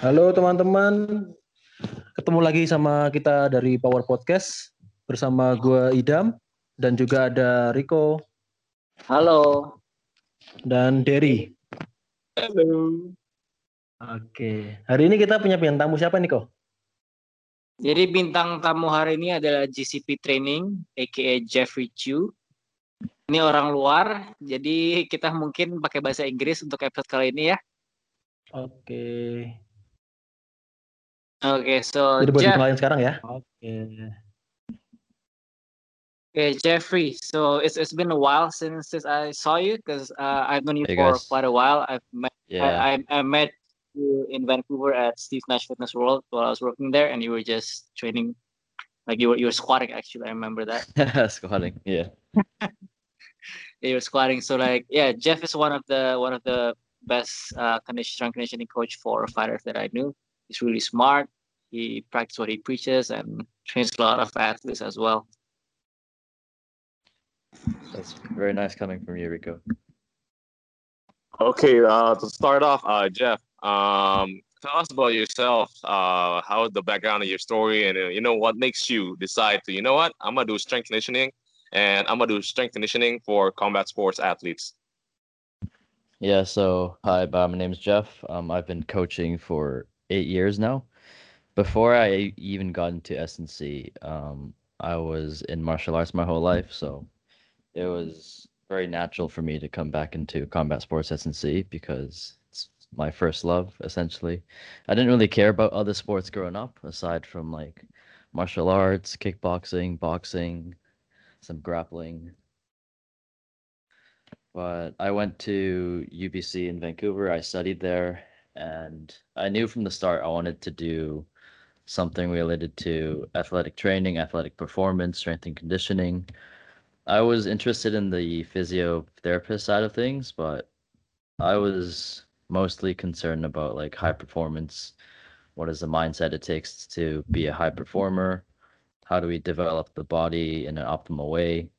Halo teman-teman, ketemu lagi sama kita dari Power Podcast bersama gue Idam dan juga ada Rico Halo. dan Derry. Halo. Oke, hari ini kita punya bintang tamu siapa nih kok? Jadi bintang tamu hari ini adalah GCP Training, aka Jeffrey Chu. Ini orang luar, jadi kita mungkin pakai bahasa Inggris untuk episode kali ini ya. Oke, Oke, so jadi buat Jeff, dimulai sekarang ya. Oke. okay, Geoffrey. So it's it's been a while since, since I saw you because uh, I've known you Hey, for guys. quite a while. I've met Yeah. I, I I met you in Vancouver at Steve Nash Fitness World while I was working there, and you were just training, like you were you were squatting. Actually, I remember that. Squatting. Yeah. you were squatting. So like yeah, Jeff is one of the one of the best uh, condition, strength conditioning coach for fighters that I knew. He's really smart. He practices what he preaches and trains a lot of athletes as well. That's very nice coming from you, Rico. Okay, uh, to start off, uh, Jeff, um, tell us about yourself. Uh, how the background of your story, and uh, you know what makes you decide to, you know what, I'm gonna do strength conditioning, and I'm gonna do strength conditioning for combat sports athletes. Yeah. So hi, my name is Jeff. Um, I've been coaching for eight years now. Before I even got into SNC, um, I was in martial arts my whole life, so it was very natural for me to come back into combat sports SNC because it's my first love, essentially. I didn't really care about other sports growing up, aside from like martial arts, kickboxing, boxing, some grappling. But I went to UBC in Vancouver. I studied there, and I knew from the start I wanted to do something related to athletic training, athletic performance, strength and conditioning. I was interested in the physiotherapist side of things, but I was mostly concerned about like high performance. What is the mindset it takes to be a high performer? How do we develop the body in an optimal way?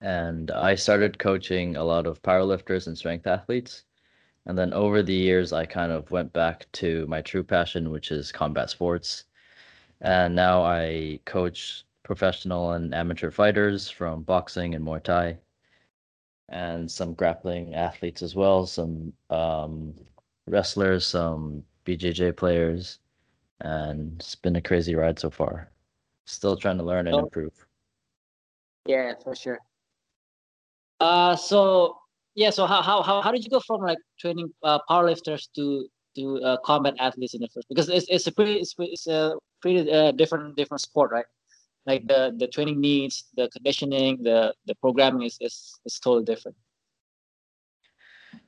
And I started coaching a lot of powerlifters and strength athletes. And then over the years, I kind of went back to my true passion, which is combat sports. And now I coach professional and amateur fighters from boxing and Muay Thai, and some grappling athletes as well, some um, wrestlers, some BJJ players. And it's been a crazy ride so far. Still trying to learn and Oh. improve. Yeah, for sure. Uh, so yeah, so how how how, how did you go from like training uh, powerlifters to to uh, combat athletes in the first? Because it's it's a pretty it's, it's a pretty uh, different different sport, right? Like the the training needs, the conditioning, the the programming is is is totally different.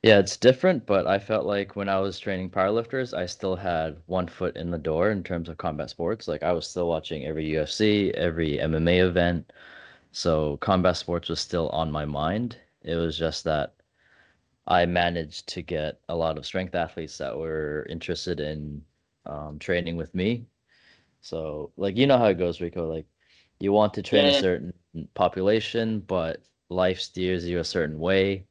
Yeah, it's different, but I felt like when I was training powerlifters, I still had one foot in the door in terms of combat sports. Like I was still watching every UFC, every MMA event. So combat sports was still on my mind. It was just that I managed to get a lot of strength athletes that were interested in um, training with me. So, like, you know how it goes, Rico. Like, you want to train Yeah, a certain population, but life steers you a certain way,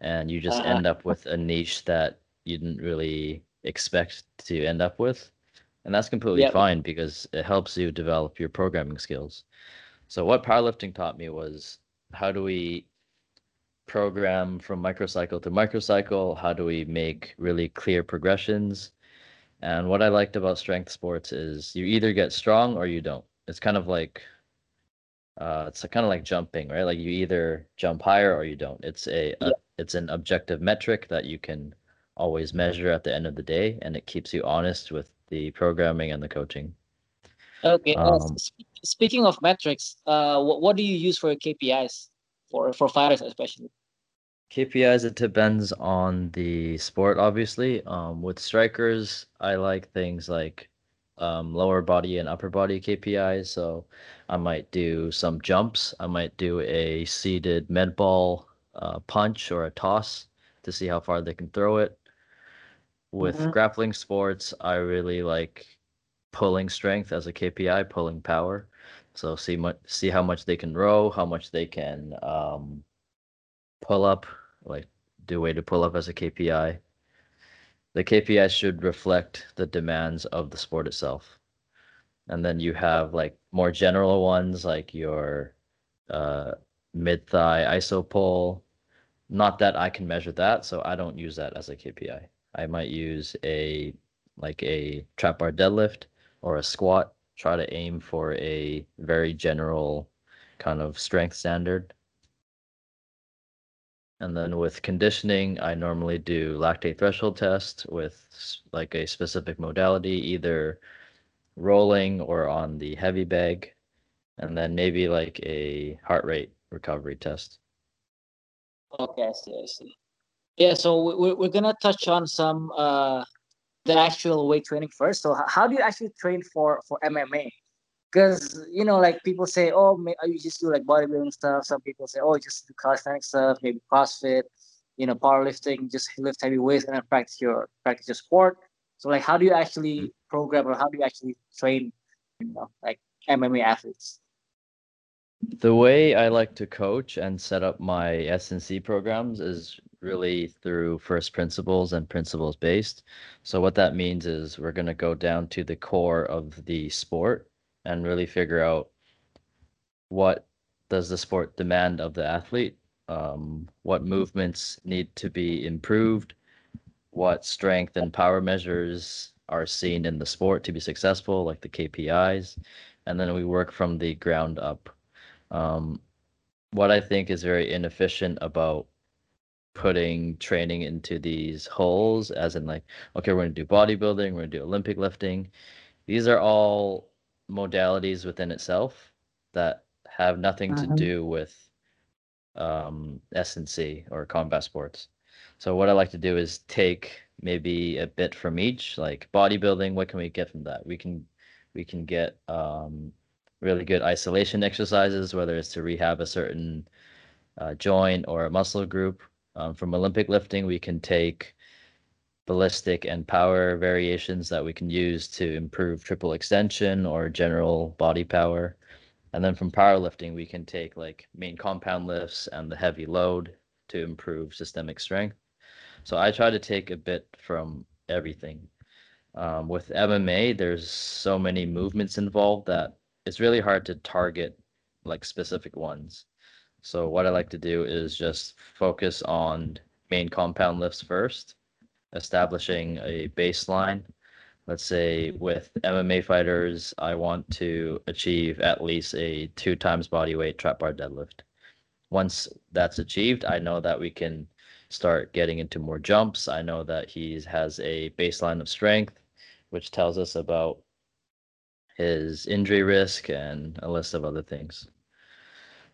and you just Uh-huh. end up with a niche that you didn't really expect to end up with. And that's completely Yep. fine because it helps you develop your programming skills. So, what powerlifting taught me was how do we program from microcycle to microcycle? How do we make really clear progressions? And what I liked about strength sports is you either get strong or you don't. It's kind of like uh, it's kind of like jumping, right? Like you either jump higher or you don't. It's a, a it's an objective metric that you can always measure at the end of the day, and it keeps you honest with the programming and the coaching. Okay. uh, Um, sp- speaking of metrics, uh, what, what do you use for your KPIs for for fighters especially? KPIs, it depends on the sport, obviously. Um, with strikers, I like things like um, lower body and upper body KPIs. So I might do some jumps. I might do a seated med ball uh, punch or a toss to see how far they can throw it. With Mhm. grappling sports, I really like pulling strength as a KPI, pulling power. So see much, see how much they can row, how much they can um, pull up, like do weighted pull up as a KPI. the KPI should reflect the demands of the sport itself. And then you have like more general ones like your uh, mid thigh iso pull. Not that I can measure that, so I don't use that as a KPI. I might use a like a trap bar deadlift or a squat. Try to aim for a very general kind of strength standard. And then with conditioning, I normally do lactate threshold test with like a specific modality, either rolling or on the heavy bag, and then maybe like a heart rate recovery test. Okay, I see, I see. Yeah, so we're, we're gonna touch on some uh the actual weight training first. So how do you actually train for for MMA? because you know like people say oh may, you just do like bodybuilding stuff some people say oh just do calisthenic stuff maybe crossfit you know powerlifting just lift heavy weights and then practice your practice your sport so like how do you actually mm-hmm. program or how do you actually train you know like mma athletes the way i like to coach and set up my snc programs is really through first principles and principles based so what that means is we're going to go down to the core of the sport and really figure out what does the sport demand of the athlete, um, what movements need to be improved, what strength and power measures are seen in the sport to be successful, like the KPIs, and then we work from the ground up. Um, what I think is very inefficient about putting training into these holes, as in like, okay, we're gonna do bodybuilding, we're gonna do Olympic lifting. These are all modalities within itself that have nothing uh-huh. to do with um, S&C or combat sports. So what I like to do is take maybe a bit from each, like bodybuilding. What can we get from that? We can we can get um, really good isolation exercises, whether it's to rehab a certain uh, joint or a muscle group. Um, from Olympic lifting, we can take ballistic and power variations that we can use to improve triple extension or general body power. And then from powerlifting, we can take like main compound lifts and the heavy load to improve systemic strength. So I try to take a bit from everything. Um, with MMA, there's so many movements involved that it's really hard to target like specific ones. So what I like to do is just focus on main compound lifts first establishing a baseline. Let's say with MMA fighters, I want to achieve at least a two times body weight trap bar deadlift. Once that's achieved, I know that we can start getting into more jumps. I know that he has a baseline of strength, which tells us about his injury risk and a list of other things.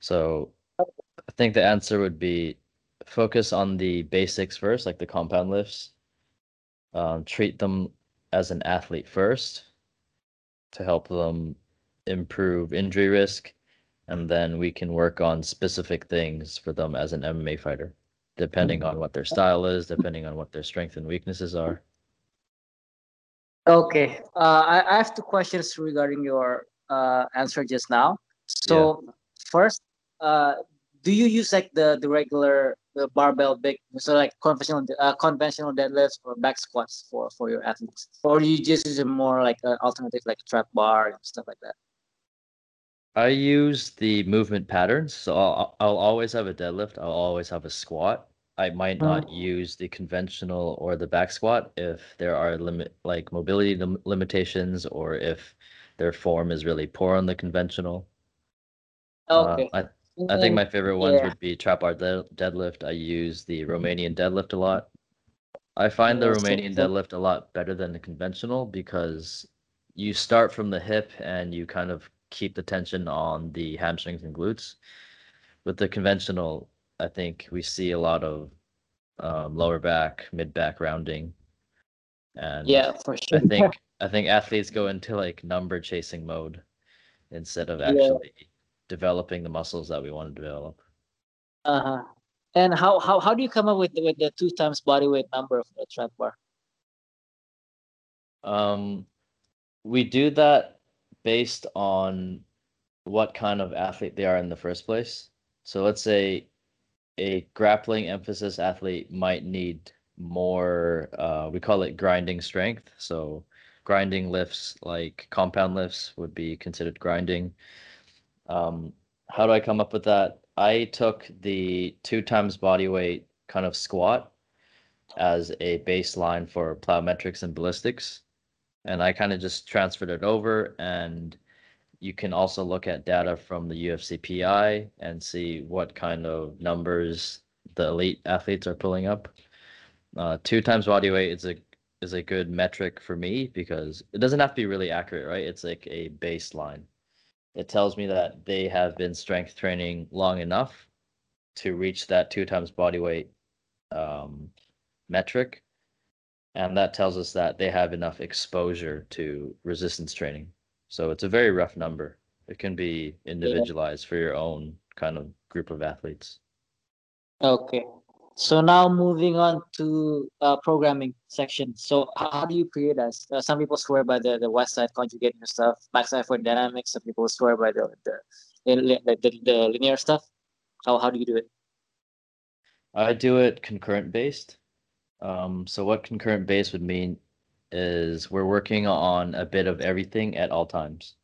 So I think the answer would be focus on the basics first, like the compound lifts, um, treat them as an athlete first to help them improve injury risk. And then we can work on specific things for them as an MMA fighter depending on what their style is depending on what their strengths and weaknesses are okay uh, I, I have two questions regarding your uh, answer just now. So yeah. first uh, do you use like the the regular the barbell big so like conventional uh, conventional deadlifts or back squats for for your athletes? Or you just use a more like an alternative like trap bar and stuff like that? I use the movement patterns. So i'll, I'll always have a deadlift. I'll always have a squat i might not mm. use the conventional or the back squat if there are limit like mobility lim- limitations or if their form is really poor on the conventional okay uh, I, I think my favorite ones yeah. would be trap bar de- deadlift. I use the Romanian deadlift a lot. I find the Romanian deadlift a lot better than the conventional because you start from the hip and you kind of keep the tension on the hamstrings and glutes. With the conventional, I think we see a lot of um, lower back, mid back rounding, and yeah, for sure. I think I think athletes go into like number chasing mode instead of actually yeah developing the muscles that we want to develop. Uh huh. And how, how how do you come up with with the two times body weight number of the trap bar? Um, we do that based on what kind of athlete they are in the first place. So let's say a grappling emphasis athlete might need more uh, we call it grinding strength. So grinding lifts like compound lifts would be considered grinding. Um, how do I come up with that? I took the two times body weight kind of squat as a baseline for plyometrics and ballistics. And I kind of just transferred it over. And you can also look at data from the UFC PI and see what kind of numbers the elite athletes are pulling up. Uh, two times body weight is a is a good metric for me because it doesn't have to be really accurate, right? It's like a baseline. It tells me that they have been strength training long enough to reach that two times body weight um, metric. And that tells us that they have enough exposure to resistance training. So it's a very rough number. It can be individualized for your own kind of group of athletes. Okay. So now moving on to uh, programming section. So how, how do you create as uh, some people swear by the, the Westside conjugating stuff, backside for dynamics. Some people swear by the the, the, the, the linear stuff. How how do you do it? I do it concurrent based. Um, so what concurrent based would mean is we're working on a bit of everything at all times.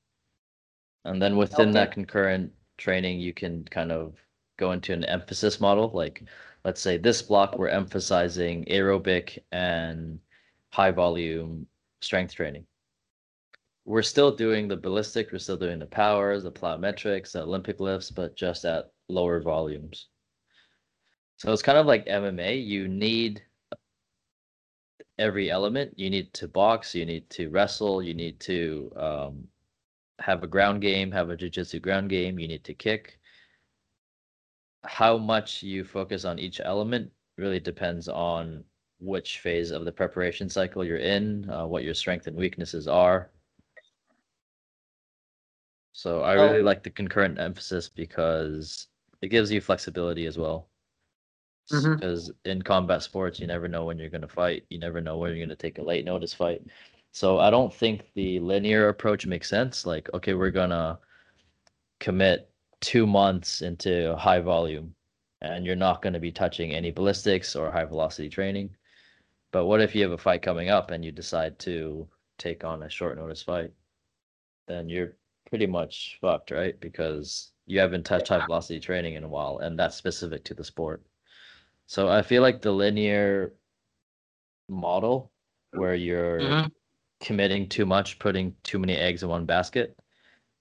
And then within okay. that concurrent training, you can kind of go into an emphasis model. Like, let's say this block, we're emphasizing aerobic and high volume strength training. We're still doing the ballistic, we're still doing the powers, the plyometrics, the Olympic lifts, but just at lower volumes. So it's kind of like MMA. You need every element. You need to box, you need to wrestle, you need to um, have a ground game, have a jiu-jitsu ground game, you need to kick. How much you focus on each element really depends on which phase of the preparation cycle you're in, uh, what your strengths and weaknesses are. So I really oh. like the concurrent emphasis because it gives you flexibility as well because mm-hmm. in combat sports you never know when you're going to fight. You never know when you're going to take a late notice fight. So i don't think the linear approach makes sense. Like okay we're going to commit two months into high volume and you're not going to be touching any ballistics or high velocity training. But what if you have a fight coming up and you decide to take on a short notice fight? Then you're pretty much fucked right? Because you haven't touched high velocity training in a while and that's specific to the sport so I feel like the linear model where you're mm-hmm. committing too much, putting too many eggs in one basket,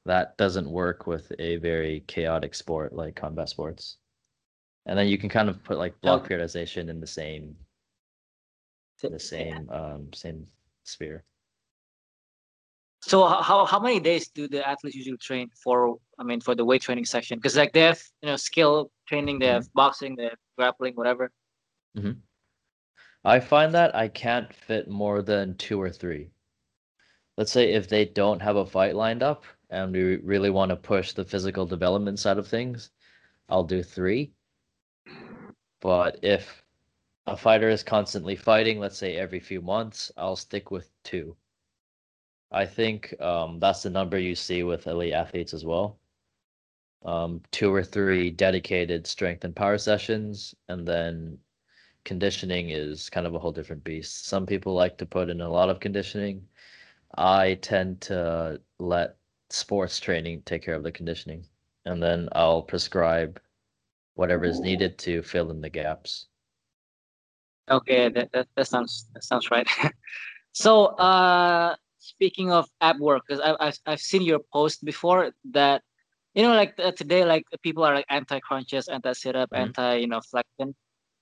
that doesn't work with a very chaotic sport like combat sports. And then you can kind of put like block periodization in the same in the same um same sphere. So how how many days do the athletes usually train for? I mean, for the weight training section, because like they have you know skill training, they have mm-hmm. boxing, they have grappling, whatever. Mm-hmm. I find that I can't fit more than two or three. Let's say if they don't have a fight lined up and we really want to push the physical development side of things, I'll do three. But if a fighter is constantly fighting, let's say every few months, I'll stick with two. I think um, that's the number you see with elite athletes as well um, two or three dedicated strength and power sessions, and then conditioning is kind of a whole different beast. Some people like to put in a lot of conditioning. I tend to let sports training take care of the conditioning, and then I'll prescribe whatever is needed to fill in the gaps. Okay, that that, that sounds that sounds right. so, uh, speaking of ab work, because I've, I've I've seen your post before that you know, like uh, today, like people are like anti crunches, anti sit up, mm-hmm. anti you know flexion.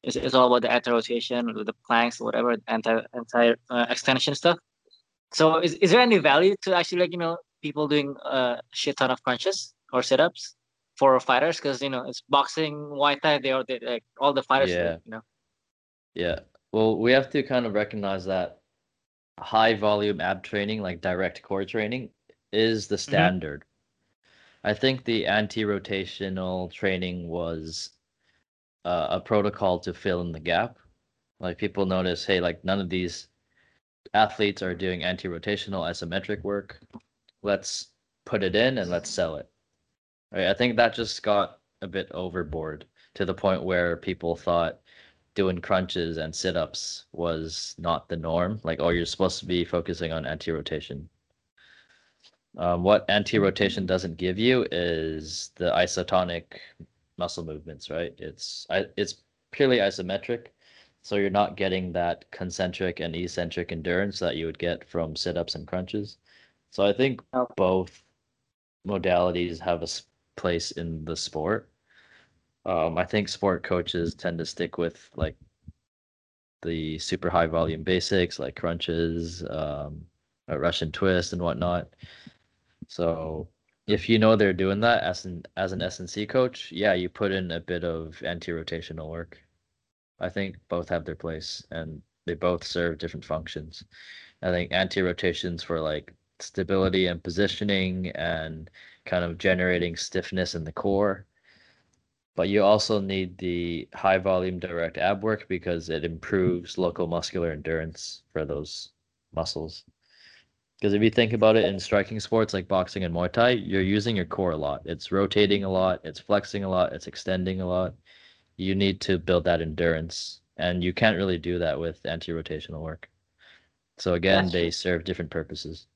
It's, it's all about the anti rotation, the planks, whatever, anti anti uh, extension stuff. So, is, is there any value to actually like you know people doing a shit ton of crunches or sit ups for fighters? Because you know it's boxing, Muay Thai, they are they, like all the fighters, yeah. you know. Yeah. Well, we have to kind of recognize that high volume ab training, like direct core training, is the mm-hmm. standard. Mm-hmm I think the anti-rotational training was uh, a protocol to fill in the gap. Like people notice, hey, like none of these athletes are doing anti-rotational isometric work. Let's put it in and let's sell it. Right? I think that just got a bit overboard to the point where people thought doing crunches and sit-ups was not the norm. Like, oh, you're supposed to be focusing on anti-rotation. Um, what anti-rotation doesn't give you is the isotonic muscle movements, right? It's it's purely isometric, so you're not getting that concentric and eccentric endurance that you would get from sit-ups and crunches. So I think both modalities have a place in the sport. Um, I think sport coaches tend to stick with like the super high volume basics like crunches, um, Russian twist, and whatnot. So if you know they're doing that as an as an SNC coach, yeah, you put in a bit of anti-rotational work. I think both have their place and they both serve different functions. I think anti-rotations for like stability and positioning and kind of generating stiffness in the core. But you also need the high volume direct ab work because it improves local muscular endurance for those muscles. Because if you think about it in striking sports like boxing and Muay Thai, you're using your core a lot. It's rotating a lot, it's flexing a lot, it's extending a lot. You need to build that endurance, and you can't really do that with anti-rotational work. So again, That's they true. serve different purposes.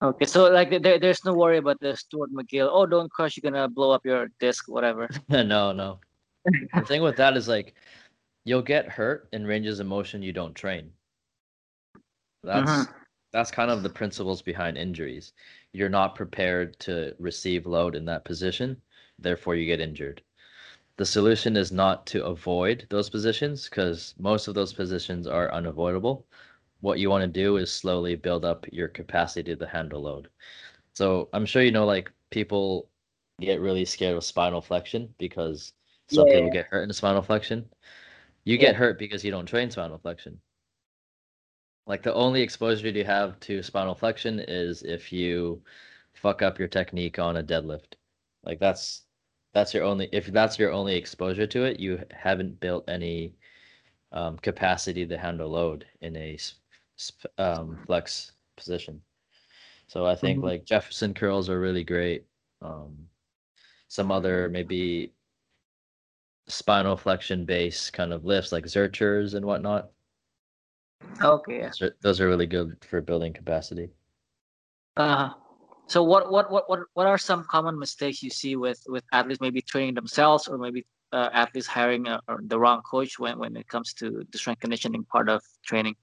Okay, so like there, there's no worry about the Stuart McGill. Oh, don't crush! You're gonna blow up your disc, whatever. no, no. The thing with that is like you'll get hurt in ranges of motion you don't train. That's Mhm. that's kind of the principles behind injuries. You're not prepared to receive load in that position, therefore you get injured. The solution is not to avoid those positions because most of those positions are unavoidable. What you want to do is slowly build up your capacity to handle load. So I'm sure you know like people get really scared of spinal flexion because some people get hurt in spinal flexion. You Yeah. get hurt because you don't train spinal flexion. Like the only exposure you have to spinal flexion is if you fuck up your technique on a deadlift. Like that's that's your only if that's your only exposure to it, you haven't built any um, capacity to handle load in a sp- um, flex position. So I think Mhm. like Jefferson curls are really great. Um, some other maybe spinal flexion based kind of lifts like Zerchers and whatnot. Okay. Those are, those are really good for building capacity. Uh, so what, what what what what are some common mistakes you see with with athletes maybe training themselves or maybe uh, athletes hiring a, or the wrong coach when when it comes to the strength conditioning part of training?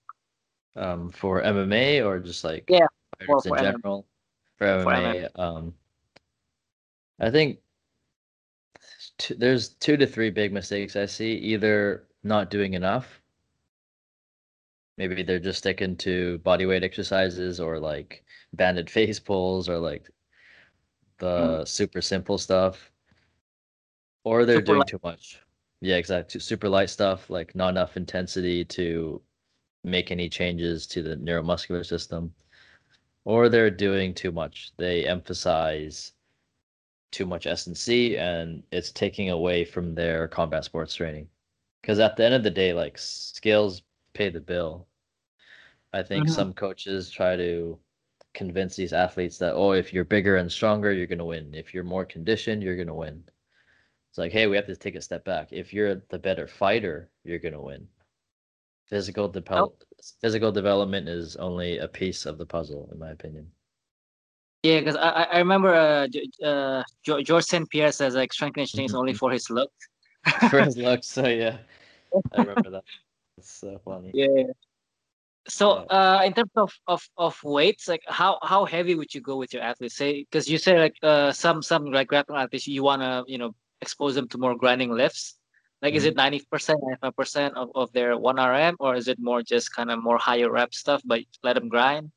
Um, for MMA or just like Yeah, fighters for in MMA. general. For For MMA, um, I think t- there's two to three big mistakes I see. Either not doing enough. Maybe they're just sticking to body weight exercises or like banded face pulls or like the super simple stuff. Or they're Super doing light. too much. Yeah, exactly. Super light stuff, like not enough intensity to make any changes to the neuromuscular system. Or they're doing too much. They emphasize too much S and C and it's taking away from their combat sports training. Because at the end of the day, like skills pay the bill. I think Mhm. some coaches try to convince these athletes that oh, if you're bigger and stronger, you're gonna win. If you're more conditioned, you're gonna win. It's like, hey, we have to take a step back. If you're the better fighter, you're gonna win. Physical develop physical development is only a piece of the puzzle, in my opinion. Yeah, because I, I- remember uh, uh, George St. Pierre says like strength conditioning is only for his look. For his looks, so yeah, I remember that. It's so funny. Yeah. So, uh, in terms of, of, of weights, like how, how heavy would you go with your athletes? Say, because you say like uh some some like grappling athletes, you wanna you know expose them to more grinding lifts. Like, is it ninety percent, ninety five percent of of their one RM, or is it more just kind of more higher rep stuff, but let them grind?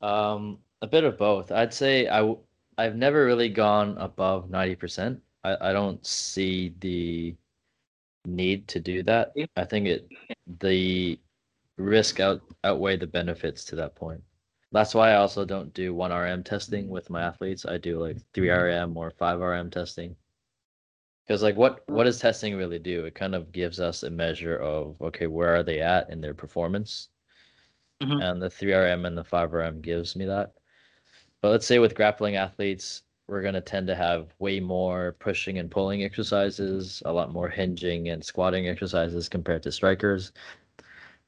Um, a bit of both. I'd say I w- I've never really gone above 90%. I, I don't see the need to do that. I think it the risk out outweigh the benefits to that point. That's why I also don't do 1RM testing with my athletes. I do like 3RM or 5RM testing. Because like what what does testing really do? It kind of gives us a measure of okay, where are they at in their performance? Mhm. and the 3RM and the 5RM gives me that. But let's say with grappling athletes, we're going to tend to have way more pushing and pulling exercises, a lot more hinging and squatting exercises compared to strikers.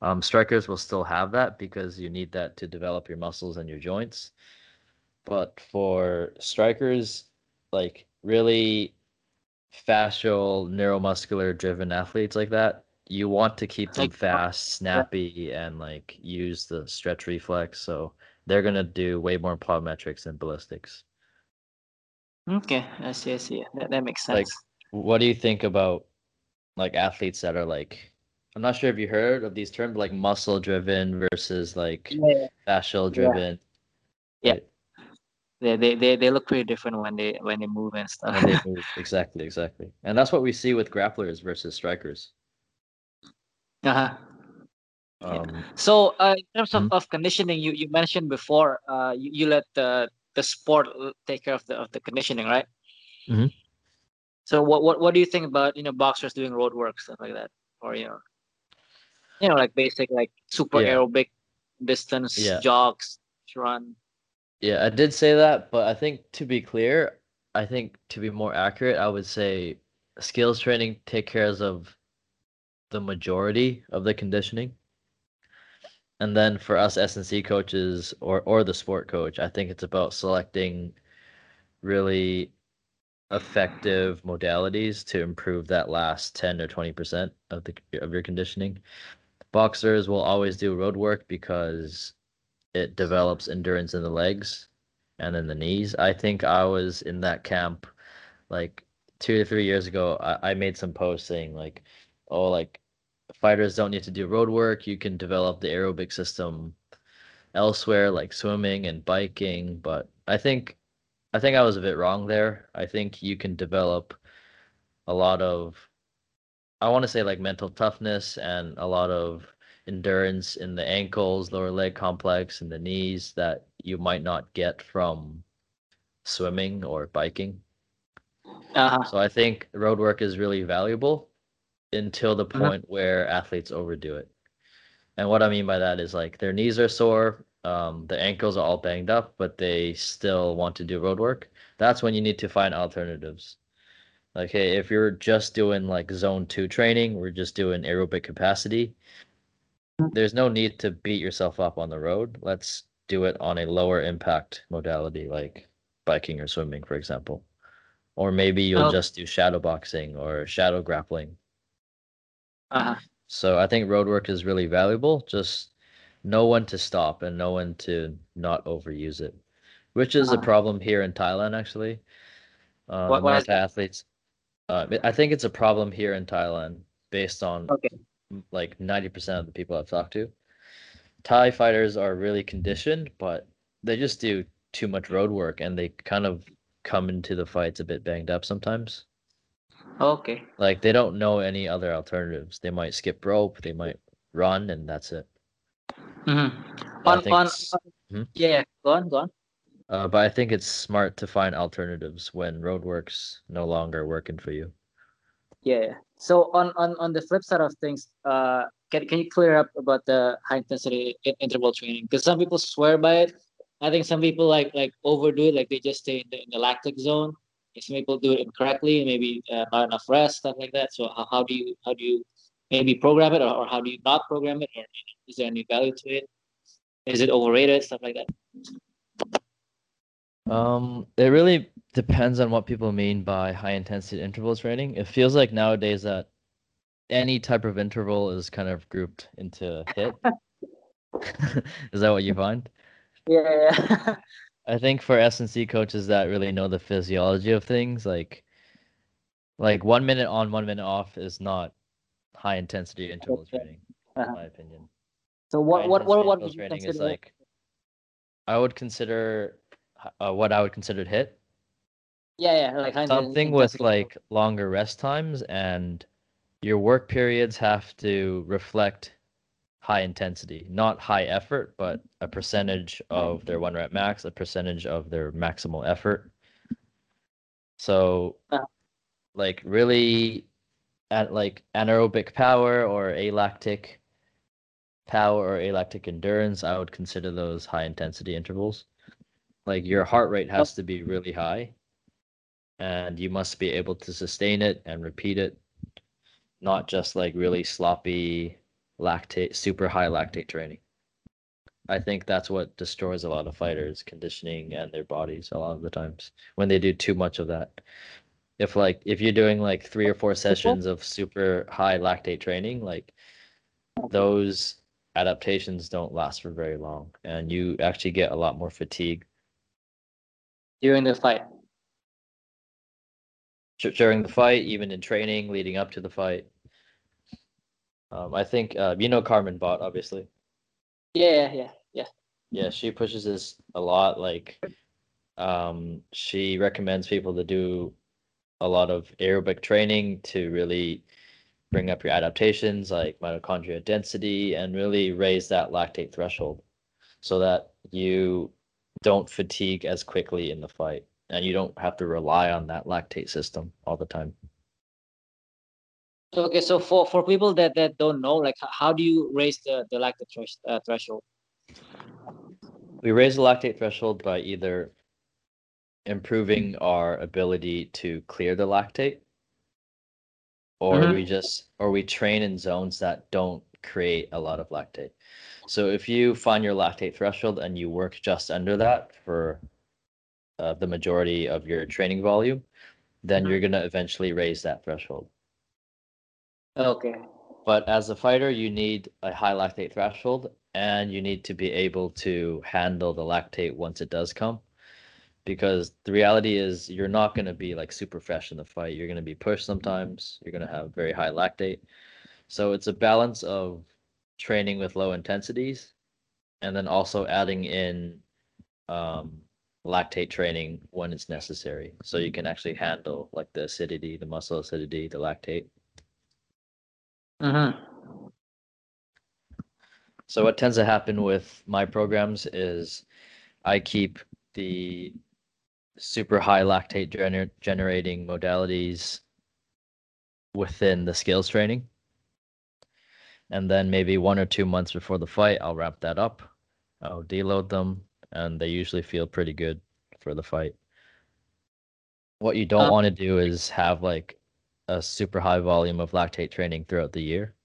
Um, strikers will still have that because you need that to develop your muscles and your joints. But for strikers, like really fascial, neuromuscular driven athletes like that, you want to keep them uh, fast, snappy, and like use the stretch reflex. So they're gonna do way more plyometrics than ballistics. Okay, I see. I see. That, that makes sense. Like. What do you think about like athletes that are like I'm not sure if you heard of these terms like muscle driven versus like yeah, fascial driven. Yeah. They, they they they look pretty different when they when they move and stuff. When they move. exactly, exactly. And that's what we see with grapplers versus strikers. uh-huh. Yeah. Um, So, uh, in terms of, Mhm. of conditioning, you, you mentioned before, uh, you, you let the the sport take care of the of the conditioning, right? Mhm. So, what, what what do you think about you know boxers doing road work stuff like that, or you know, you know, like basic like super Yeah. aerobic distance Yeah. jogs, run. Yeah, I did say that, but I think to be clear, I think to be more accurate, I would say skills training take cares of the majority of the conditioning. And then for us S&C coaches or or the sport coach, I think it's about selecting really effective modalities to improve that last 10 or 20% of the of your conditioning. Boxers will always do road work because it develops endurance in the legs and in the knees. I think I was in that camp like two to three years ago. I, I made some posts saying like, oh, like fighters don't need to do road work. You can develop the aerobic system elsewhere, like swimming and biking. But I think I think I was a bit wrong there. I think you can develop a lot of I want to say like mental toughness and a lot of endurance in the ankles, lower leg complex, and the knees that you might not get from swimming or biking. Uh-huh. So I think road work is really valuable until the Mhm. point where athletes overdo it. And what I mean by that is like their knees are sore, um, the ankles are all banged up, but they still want to do road work. That's when you need to find alternatives. Like, hey, if you're just doing like zone two training, we're just doing aerobic capacity. There's no need to beat yourself up on the road. Let's do it on a lower impact modality like biking or swimming, for example. Or maybe you'll Oh. just do shadow boxing or shadow grappling. Uh-huh. So I think road work is really valuable. Just know when to stop and know when to not overuse it, which is a Uh-huh. problem here in Thailand actually. Uh, What- the why Muay is Thai athletes. Uh, I think it's a problem here in Thailand based on Okay. Like 90% of the people I've talked to. Thai fighters are really conditioned, but they just do too much road work and they kind of come into the fights a bit banged up sometimes. Okay. Like they don't know any other alternatives. They might skip rope, they might run, and that's it. hmm I On on, Mhm. yeah, go on, go on. Uh, but I think it's smart to find alternatives when roadwork's no longer working for you. Yeah. So on on on the flip side of things, uh, can can you clear up about the high intensity interval training? Because some people swear by it. I think some people like like overdo it, like they just stay in the, in the lactic zone. Some people do it incorrectly, maybe uh, not enough rest, stuff like that. So how, how do you how do you maybe program it, or, or how do you not program it, or is there any value to it? Is it overrated, stuff like that? Um, it really depends on what people mean by high intensity interval training. It feels like nowadays that any type of interval is kind of grouped into HIIT. Is that what you find? Yeah. yeah. I think for S and C coaches that really know the physiology of things, like like one minute on, one minute off is not high intensity interval training, in Uh-huh. my opinion. so what High what what what would you training is like I would consider uh, what I would consider HIIT yeah, yeah, like something with like longer rest times and your work periods have to reflect high intensity, not high effort, but a percentage of their one rep max, a percentage of their maximal effort. So, Uh. like really, at like anaerobic power or alactic power or alactic endurance, I would consider those high intensity intervals. Like your heart rate has to be really high and you must be able to sustain it and repeat it, not just like really sloppy lactate, super high lactate training. I think that's what destroys a lot of fighters' conditioning and their bodies a lot of the times when they do too much of that. If like if you're doing like three or four sessions of super high lactate training, like those adaptations don't last for very long and you actually get a lot more fatigue during the fight. during the fight, even in training leading up to the fight. Um, I think uh, you know Carmen Bott, obviously. Yeah, yeah, yeah. Yeah, she pushes this a lot. Like, um, she recommends people to do a lot of aerobic training to really bring up your adaptations, like mitochondria density, and really raise that lactate threshold, so that you don't fatigue as quickly in the fight, and you don't have to rely on that lactate system all the time. Okay, so for for people that that don't know, like how do you raise the the lactate thresh, uh, threshold? We raise the lactate threshold by either improving our ability to clear the lactate, or Mhm. we just or we train in zones that don't create a lot of lactate. So if you find your lactate threshold and you work just under that for uh, the majority of your training volume, then you're gonna eventually raise that threshold. Okay. But as a fighter, you need a high lactate threshold and you need to be able to handle the lactate once it does come. Because the reality is, you're not going to be like super fresh in the fight. You're going to be pushed sometimes. You're going to have very high lactate. So it's a balance of training with low intensities and then also adding in um, lactate training when it's necessary. So you can actually handle like the acidity, the muscle acidity, the lactate. Mm-hmm. So what tends to happen with my programs is I keep the super high lactate gener- generating modalities within the skills training. And then maybe one or two months before the fight, I'll wrap that up. I'll deload them, and they usually feel pretty good for the fight. What you don't Um, want to do is have like a super high volume of lactate training throughout the year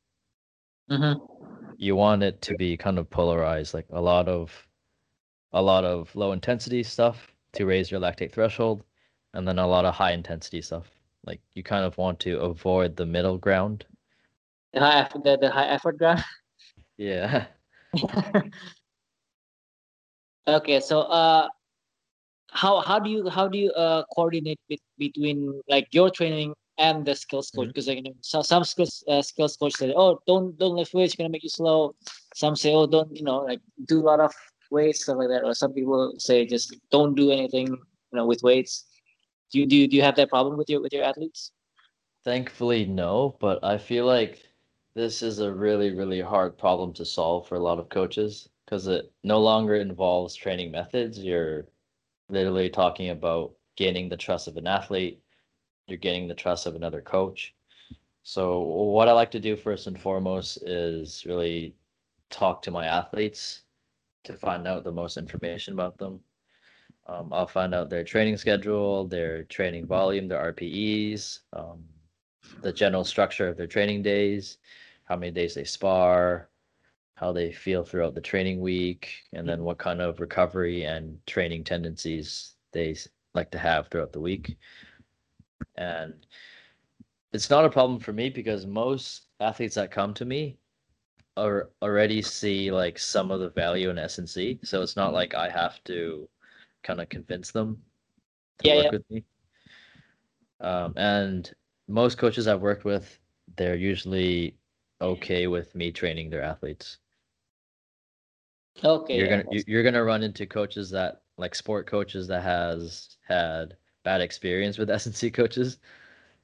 Mm-hmm. you want it to be kind of polarized like a lot of a lot of low intensity stuff to raise your lactate threshold and then a lot of high intensity stuff like you kind of want to avoid the middle ground The high effort, the, the high effort ground. yeah okay, so uh, how how do you how do you uh coordinate bet- between like your training and the skills coach? Because like you know, so, some skills uh, skills coach say, oh, don't don't lift weights, gonna make you slow. Some say, oh, don't you know like do a lot of weights stuff like that. Or some people say just don't do anything you know with weights. Do you do you, do you have that problem with your with your athletes? thankfully no but i feel like this is a really really hard problem to solve for a lot of coaches because it no longer involves training methods. You're literally talking about gaining the trust of an athlete. You're gaining the trust of another coach. So what i like to do first and foremost is really talk to my athletes to find out the most information about them. Um, i'll find out their training schedule their training volume their rpes um, the general structure of their training days, how many days they spar, how they feel throughout the training week, and then what kind of recovery and training tendencies they like to have throughout the week. And it's not a problem for me because most athletes that come to me are already see like some of the value in S&C. So it's not like I have to kind of convince them to Yeah, work yeah. with me. Um, and most coaches I've worked with, they're usually okay with me training their athletes. Okay. You're gonna you- you're gonna run into coaches that like sport coaches that has had bad experience with S&C coaches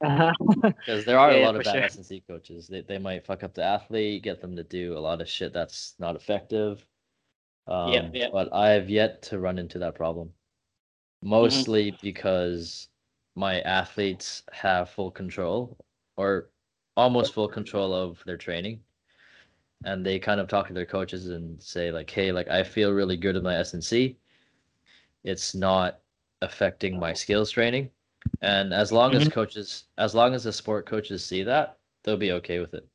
Uh-huh. because there are Yeah, a lot of bad sure. S&C coaches. They they might fuck up the athlete, get them to do a lot of shit that's not effective. Um, Yeah, yeah. But I have yet to run into that problem. Mm-hmm. Mostly because my athletes have full control or almost full control of their training. And they kind of talk to their coaches and say like, "Hey, like I feel really good in my S&C. It's not affecting my skills training." And as long Mhm. as coaches, as long as the sport coaches see that, they'll be okay with it.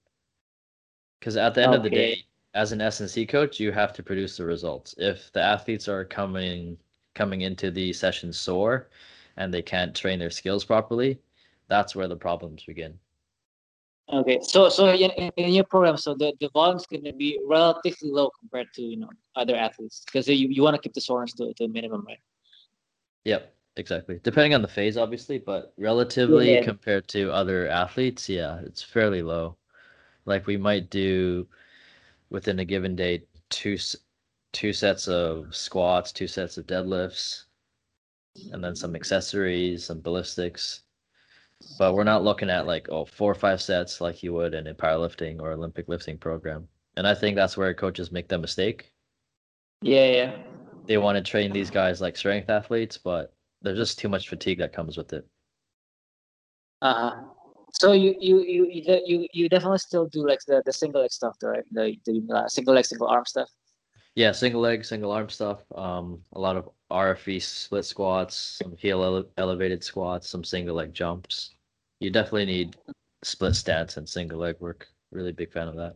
Because at the end of the day, as an S&C coach, you have to produce the results. If the athletes are coming coming into the session sore and they can't train their skills properly, that's where the problems begin. Okay, so so in, in- your program, so the, the volume's going to be relatively low compared to you know other athletes because you, you want to keep the soreness to, to a minimum, right? Yep, exactly. Depending on the phase, obviously, but relatively Yeah. compared to other athletes, yeah, it's fairly low. Like we might do within a given day two two sets of squats, two sets of deadlifts, and then some accessories, some ballistics. But we're not looking at like oh four or five sets like you would in a powerlifting or Olympic lifting program. And I think that's where coaches make the mistake Yeah, yeah. they want to train these guys like strength athletes, but there's just too much fatigue that comes with it. Uh huh. So you you you you you, definitely still do like the, the single leg stuff, right? The the uh, single leg, single arm stuff. Yeah, single leg, single arm stuff. Um, a lot of RFE split squats, some heel ele- elevated squats, some single leg jumps. You definitely need split stance and single leg work. Really big fan of that.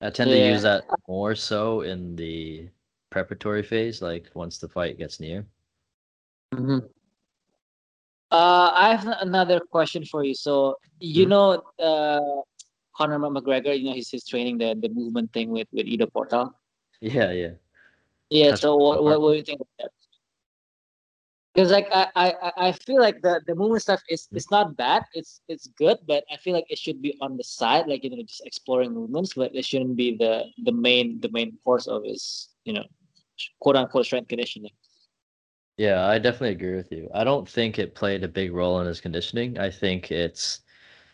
I tend to use that more so in the preparatory phase, like once the fight gets near. Mm-hmm. Uh, I have another question for you. So you Mhm. know, uh, Conor McGregor, you know, he's he's training the the movement thing with with Ido Portal. Yeah, yeah. Yeah. Touch So what, what what do you think of that? Because like I, I I- I feel like the the movement stuff is hmm. it's not bad. It's it's good, but I feel like it should be on the side, like you know, just exploring movements, but it shouldn't be the the main the main course of his you know, quote unquote strength conditioning. Yeah, I definitely agree with you. I don't think it played a big role in his conditioning. I think it's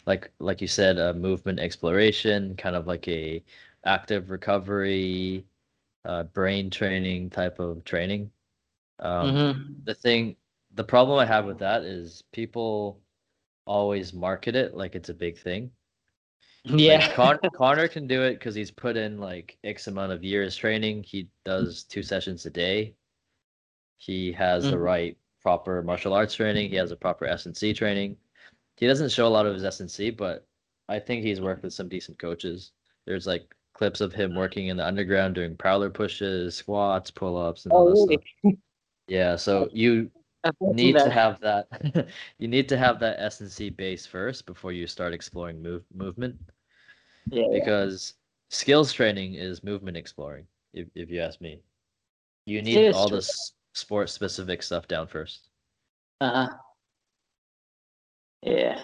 like like you said, a movement exploration, kind of like a active recovery, uh, brain training type of training. Um, Mhm. The thing, the problem I have with that is people always market it like it's a big thing. Yeah. Like Con- Conor can do it because he's put in like X amount of years training. He does two sessions a day. He has the Mhm. right proper martial arts training. He has a proper S and C training. He doesn't show a lot of his S and C, but I think he's worked with some decent coaches. There's like clips of him working in the underground doing prowler pushes, squats, pull ups, and all Oh, that really? stuff. Yeah, so you I've not seen need to have that. you need to have that S and C base first before you start exploring move movement Yeah. yeah. because skills training is movement exploring if, if you ask me you need all true. this sport specific stuff down first Uh-huh. Yeah.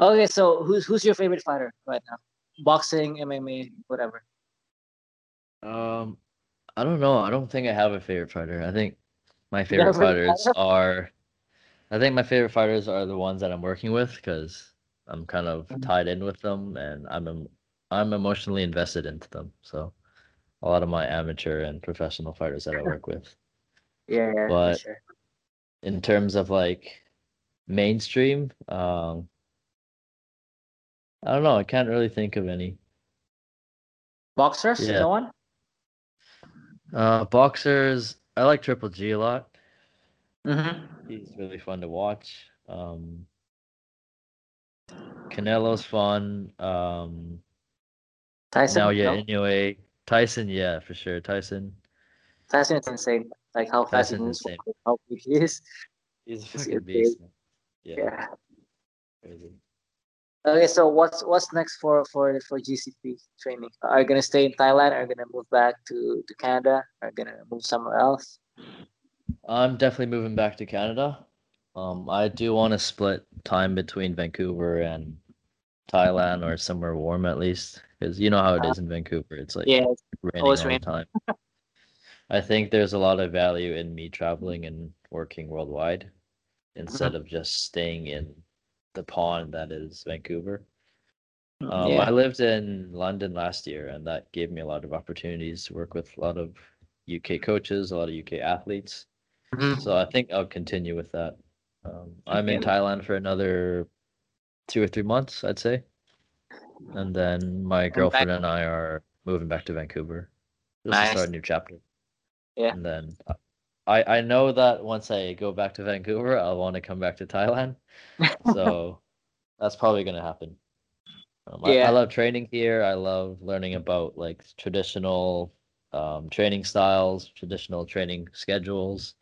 Okay, so who's who's your favorite fighter right now? Boxing, MMA, whatever. um i don't know i don't think i have a favorite fighter i think my favorite fighters are i think my favorite fighters are the ones that i'm working with because i'm kind of Mhm. tied in with them and i'm i'm emotionally invested into them so a lot of my amateur and professional fighters that i work with Yeah, yeah, But- sure. in terms of like mainstream um i don't know i can't really think of any Boxers, Yeah. no one? uh boxers i like triple g a lot Mm-hmm. he's really fun to watch um canelo's fun um Tyson. now yeah no? anyway tyson yeah for sure tyson Tyson is insane. Like how fast he moves, how big he is. he's a fucking beast yeah, Yeah. crazy. Okay, so what's what's next for for for GCP training? Are you gonna stay in Thailand? Are you gonna move back to to Canada? Are you gonna move somewhere else? I'm definitely moving back to Canada. Um, I do want to split time between Vancouver and Thailand or somewhere warm at least, because you know how it is in Vancouver. It's like Yeah, raining always all rain. the time. I think there's a lot of value in me traveling and working worldwide instead of just staying in the pond that is Vancouver. Um, yeah. I lived in London last year, and that gave me a lot of opportunities to work with a lot of UK coaches, a lot of UK athletes. Mhm. So I think I'll continue with that. Um, I'm in Thailand for another two or three months, I'd say, and then my girlfriend and I are moving back to Vancouver just to start a new chapter. Yeah. And then uh, I I know that once I go back to Vancouver, I'll want to come back to Thailand. So that's probably gonna happen. Um, I, Yeah. I love training here. I love learning about like traditional um, training styles, traditional training schedules,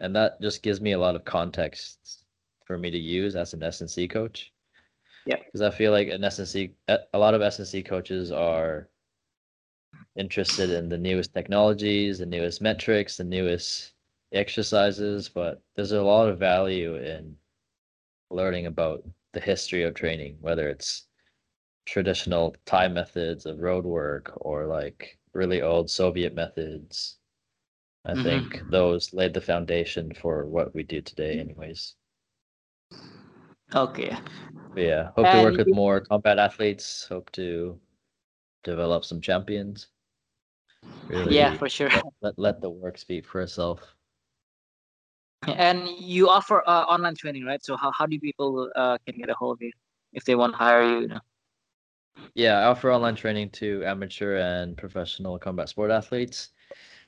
and that just gives me a lot of context for me to use as an S&C coach. Yeah. Because I feel like an S&C, a a lot of S&C coaches are interested in the newest technologies, the newest metrics, the newest exercises, but there's a lot of value in learning about the history of training, whether it's traditional Thai methods of road work or like really old Soviet methods. I Mhm. think those laid the foundation for what we do today, anyways. Okay. But yeah, hope to work with more combat athletes. Hope to develop some champions. Really Yeah, for sure. let, let the work speak for itself. And you offer uh, online training, right? So how, how do people uh, can get a hold of you if they want to hire you? you know? Yeah, I offer online training to amateur and professional combat sport athletes.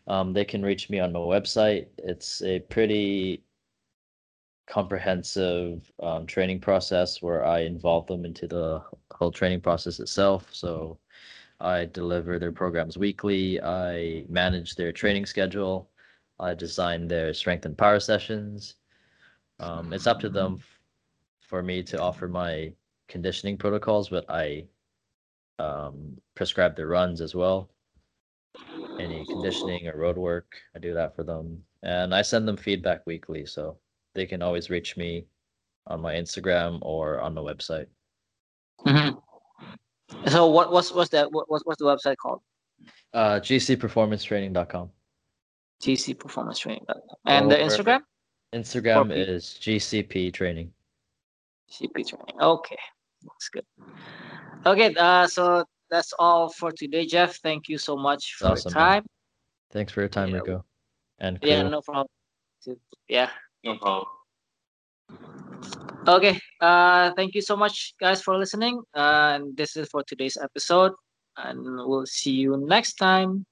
Um, they can reach me on my website. It's a pretty comprehensive um, training process where I involve them into the whole training process itself. So I deliver their programs weekly. I manage their training schedule. I design their strength and power sessions. Um, it's up to them f- for me to offer my conditioning protocols, but I um, prescribe their runs as well. Any conditioning or road work, I do that for them. And I send them feedback weekly, so they can always reach me on my Instagram or on the website. Mhm. So what what's what's that what, what's what's the website called? Uh, gcperformancetraining.com. GC Performance Training. And the Oh, perfect. Instagram? Instagram people. is GCP Training. CP Training. Okay, that's good. Okay, uh, so that's all for today, Jeff. Thank you so much for Awesome, your man. time. Thanks for your time, Yeah, Rico. And Yeah, crew. no problem. Yeah. No problem. Okay. Uh, thank you so much, guys, for listening. Uh, and this is for today's episode, and we'll see you next time.